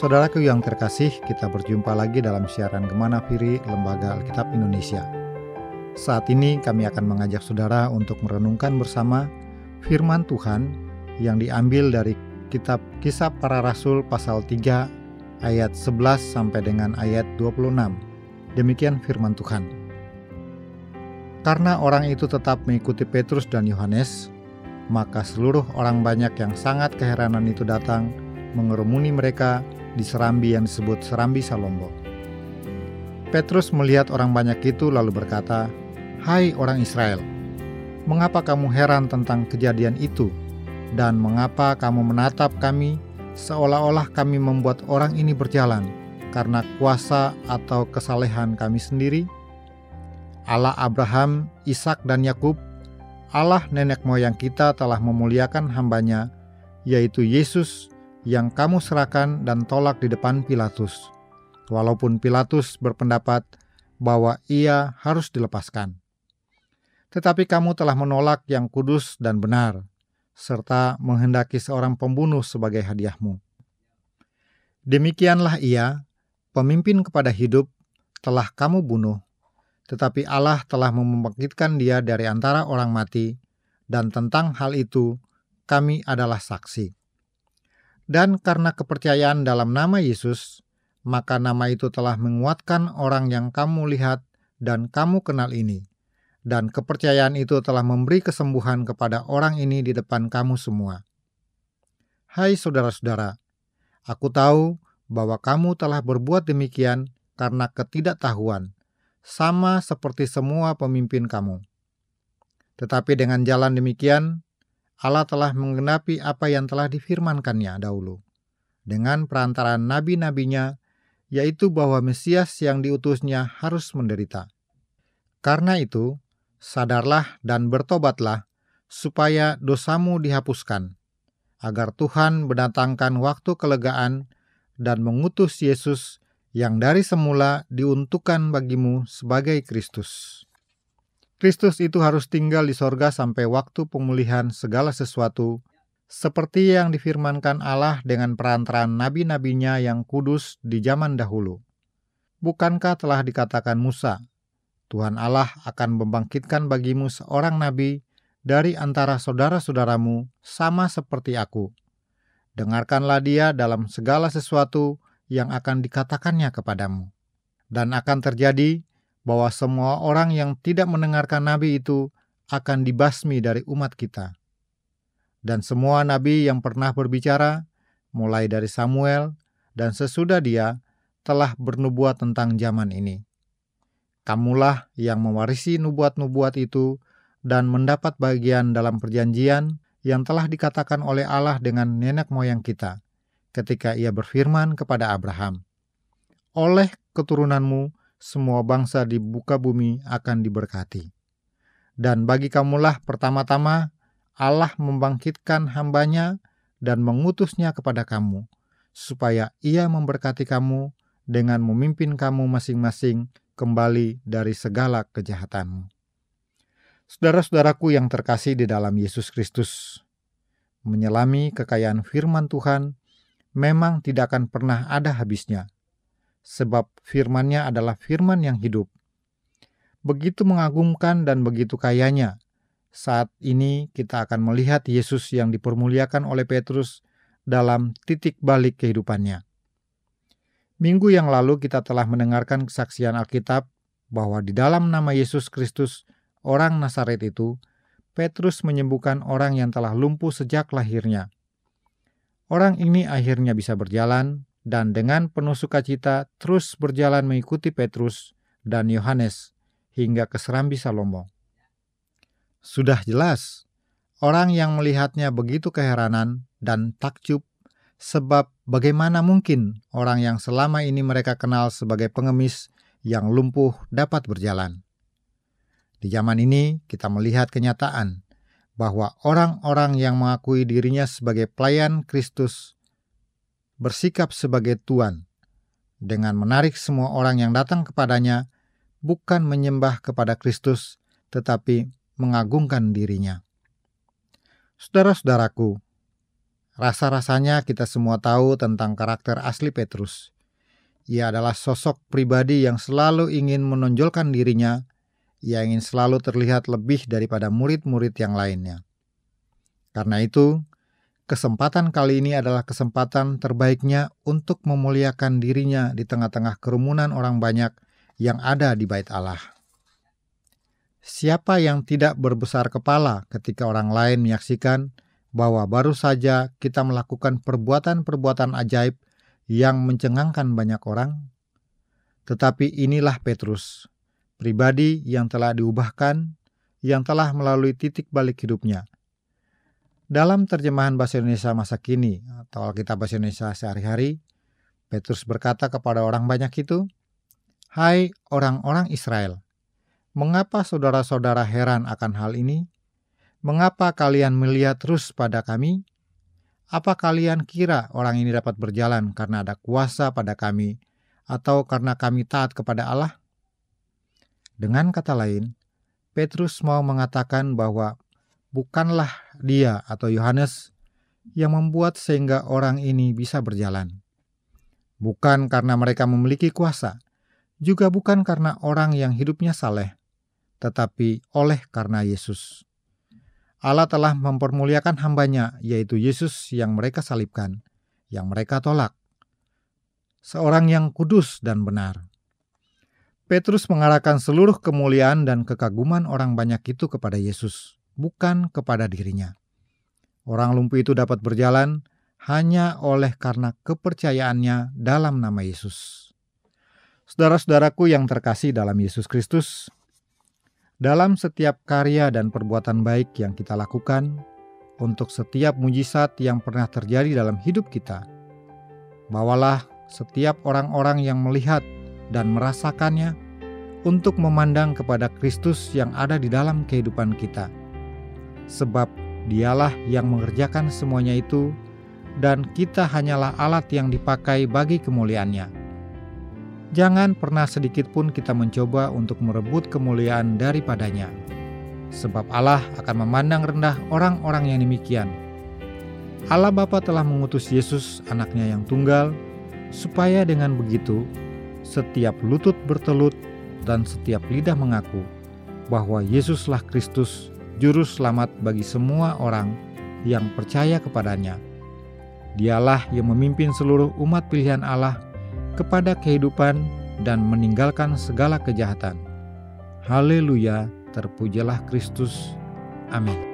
Saudaraku yang terkasih, kita berjumpa lagi dalam siaran Gemana Firi Lembaga Alkitab Indonesia. Saat ini kami akan mengajak saudara untuk merenungkan bersama firman Tuhan yang diambil dari kitab Kisah Para Rasul pasal 3 ayat 11 sampai dengan ayat 26. Demikian firman Tuhan. Karena orang itu tetap mengikuti Petrus dan Yohanes, maka seluruh orang banyak yang sangat keheranan itu datang mengerumuni mereka di serambi yang disebut Serambi Salombo. Petrus melihat orang banyak itu lalu berkata, "Hai orang Israel, mengapa kamu heran tentang kejadian itu, dan mengapa kamu menatap kami seolah-olah kami membuat orang ini berjalan karena kuasa atau kesalehan kami sendiri? Allah Abraham, Ishak, dan Yakub, Allah nenek moyang kita telah memuliakan hambanya, yaitu Yesus yang kamu serahkan dan tolak di depan Pilatus, walaupun Pilatus berpendapat bahwa ia harus dilepaskan. Tetapi kamu telah menolak yang kudus dan benar, serta menghendaki seorang pembunuh sebagai hadiahmu. Demikianlah ia, pemimpin kepada hidup, telah kamu bunuh, tetapi Allah telah membangkitkan dia dari antara orang mati, dan tentang hal itu kami adalah saksi. Dan karena kepercayaan dalam nama Yesus, maka nama itu telah menguatkan orang yang kamu lihat dan kamu kenal ini. Dan kepercayaan itu telah memberi kesembuhan kepada orang ini di depan kamu semua. Hai saudara-saudara, aku tahu bahwa kamu telah berbuat demikian karena ketidaktahuan, sama seperti semua pemimpin kamu. Tetapi dengan jalan demikian, Allah telah menggenapi apa yang telah difirmankannya dahulu dengan perantaraan nabi-nabinya, yaitu bahwa Mesias yang diutusnya harus menderita. Karena itu, sadarlah dan bertobatlah, supaya dosamu dihapuskan, agar Tuhan mendatangkan waktu kelegaan dan mengutus Yesus yang dari semula diuntukkan bagimu sebagai Kristus. Kristus itu harus tinggal di sorga sampai waktu pemulihan segala sesuatu, seperti yang difirmankan Allah dengan perantaraan nabi-nabinya yang kudus di zaman dahulu. Bukankah telah dikatakan Musa, Tuhan Allah akan membangkitkan bagimu seorang nabi dari antara saudara-saudaramu sama seperti aku. Dengarkanlah dia dalam segala sesuatu yang akan dikatakannya kepadamu. Dan akan terjadi bahwa semua orang yang tidak mendengarkan nabi itu akan dibasmi dari umat kita. Dan semua nabi yang pernah berbicara, mulai dari Samuel dan sesudah dia, telah bernubuat tentang zaman ini. Kamulah yang mewarisi nubuat-nubuat itu dan mendapat bagian dalam perjanjian yang telah dikatakan oleh Allah dengan nenek moyang kita, ketika ia berfirman kepada Abraham, "Oleh keturunanmu, semua bangsa di buka bumi akan diberkati. Dan bagi kamulah pertama-tama Allah membangkitkan hambanya dan mengutusnya kepada kamu, supaya ia memberkati kamu dengan memimpin kamu masing-masing kembali dari segala kejahatanmu. Saudara-saudaraku yang terkasih di dalam Yesus Kristus, menyelami kekayaan firman Tuhan memang tidak akan pernah ada habisnya sebab firman-Nya adalah firman yang hidup. Begitu mengagumkan dan begitu kayanya. Saat ini kita akan melihat Yesus yang dipermuliakan oleh Petrus dalam titik balik kehidupannya. Minggu yang lalu kita telah mendengarkan kesaksian Alkitab bahwa di dalam nama Yesus Kristus, orang Nazaret itu, Petrus menyembuhkan orang yang telah lumpuh sejak lahirnya. Orang ini akhirnya bisa berjalan, dan dengan penuh sukacita terus berjalan mengikuti Petrus dan Yohanes hingga ke Serambi Salomo. Sudah jelas, orang yang melihatnya begitu keheranan dan takjub sebab bagaimana mungkin orang yang selama ini mereka kenal sebagai pengemis yang lumpuh dapat berjalan. Di zaman ini kita melihat kenyataan bahwa orang-orang yang mengakui dirinya sebagai pelayan Kristus bersikap sebagai tuan dengan menarik semua orang yang datang kepadanya bukan menyembah kepada Kristus tetapi mengagungkan dirinya. Saudara-saudaraku, Rasa-rasanya kita semua tahu tentang karakter asli Petrus. Ia adalah sosok pribadi yang selalu ingin menonjolkan dirinya, ia ingin selalu terlihat lebih daripada murid-murid yang lainnya. Karena itu, kesempatan kali ini adalah kesempatan terbaiknya untuk memuliakan dirinya di tengah-tengah kerumunan orang banyak yang ada di bait Allah. Siapa yang tidak berbesar kepala ketika orang lain menyaksikan bahwa baru saja kita melakukan perbuatan-perbuatan ajaib yang mencengangkan banyak orang. Tetapi inilah Petrus, pribadi yang telah diubahkan, yang telah melalui titik balik hidupnya. Dalam terjemahan bahasa Indonesia masa kini atau Alkitab bahasa Indonesia sehari-hari, Petrus berkata kepada orang banyak itu, "Hai orang-orang Israel, mengapa saudara-saudara heran akan hal ini?" Mengapa kalian melihat terus pada kami? Apa kalian kira orang ini dapat berjalan karena ada kuasa pada kami, atau karena kami taat kepada Allah? Dengan kata lain, Petrus mau mengatakan bahwa bukanlah dia atau Yohanes yang membuat sehingga orang ini bisa berjalan. Bukan karena mereka memiliki kuasa, juga bukan karena orang yang hidupnya saleh, tetapi oleh karena Yesus. Allah telah mempermuliakan hambanya, yaitu Yesus yang mereka salibkan, yang mereka tolak. Seorang yang kudus dan benar. Petrus mengarahkan seluruh kemuliaan dan kekaguman orang banyak itu kepada Yesus, bukan kepada dirinya. Orang lumpuh itu dapat berjalan hanya oleh karena kepercayaannya dalam nama Yesus. Saudara-saudaraku yang terkasih dalam Yesus Kristus, dalam setiap karya dan perbuatan baik yang kita lakukan, untuk setiap mujizat yang pernah terjadi dalam hidup kita, bawalah setiap orang-orang yang melihat dan merasakannya untuk memandang kepada Kristus yang ada di dalam kehidupan kita. Sebab dialah yang mengerjakan semuanya itu, dan kita hanyalah alat yang dipakai bagi kemuliaannya. Jangan pernah sedikit pun kita mencoba untuk merebut kemuliaan daripadanya. Sebab Allah akan memandang rendah orang-orang yang demikian. Allah Bapa telah mengutus Yesus anaknya yang tunggal, supaya dengan begitu setiap lutut bertelut dan setiap lidah mengaku bahwa Yesuslah Kristus, Juru Selamat bagi semua orang yang percaya kepadanya. Dialah yang memimpin seluruh umat pilihan Allah kepada kehidupan dan meninggalkan segala kejahatan. Haleluya, terpujilah Kristus. Amin.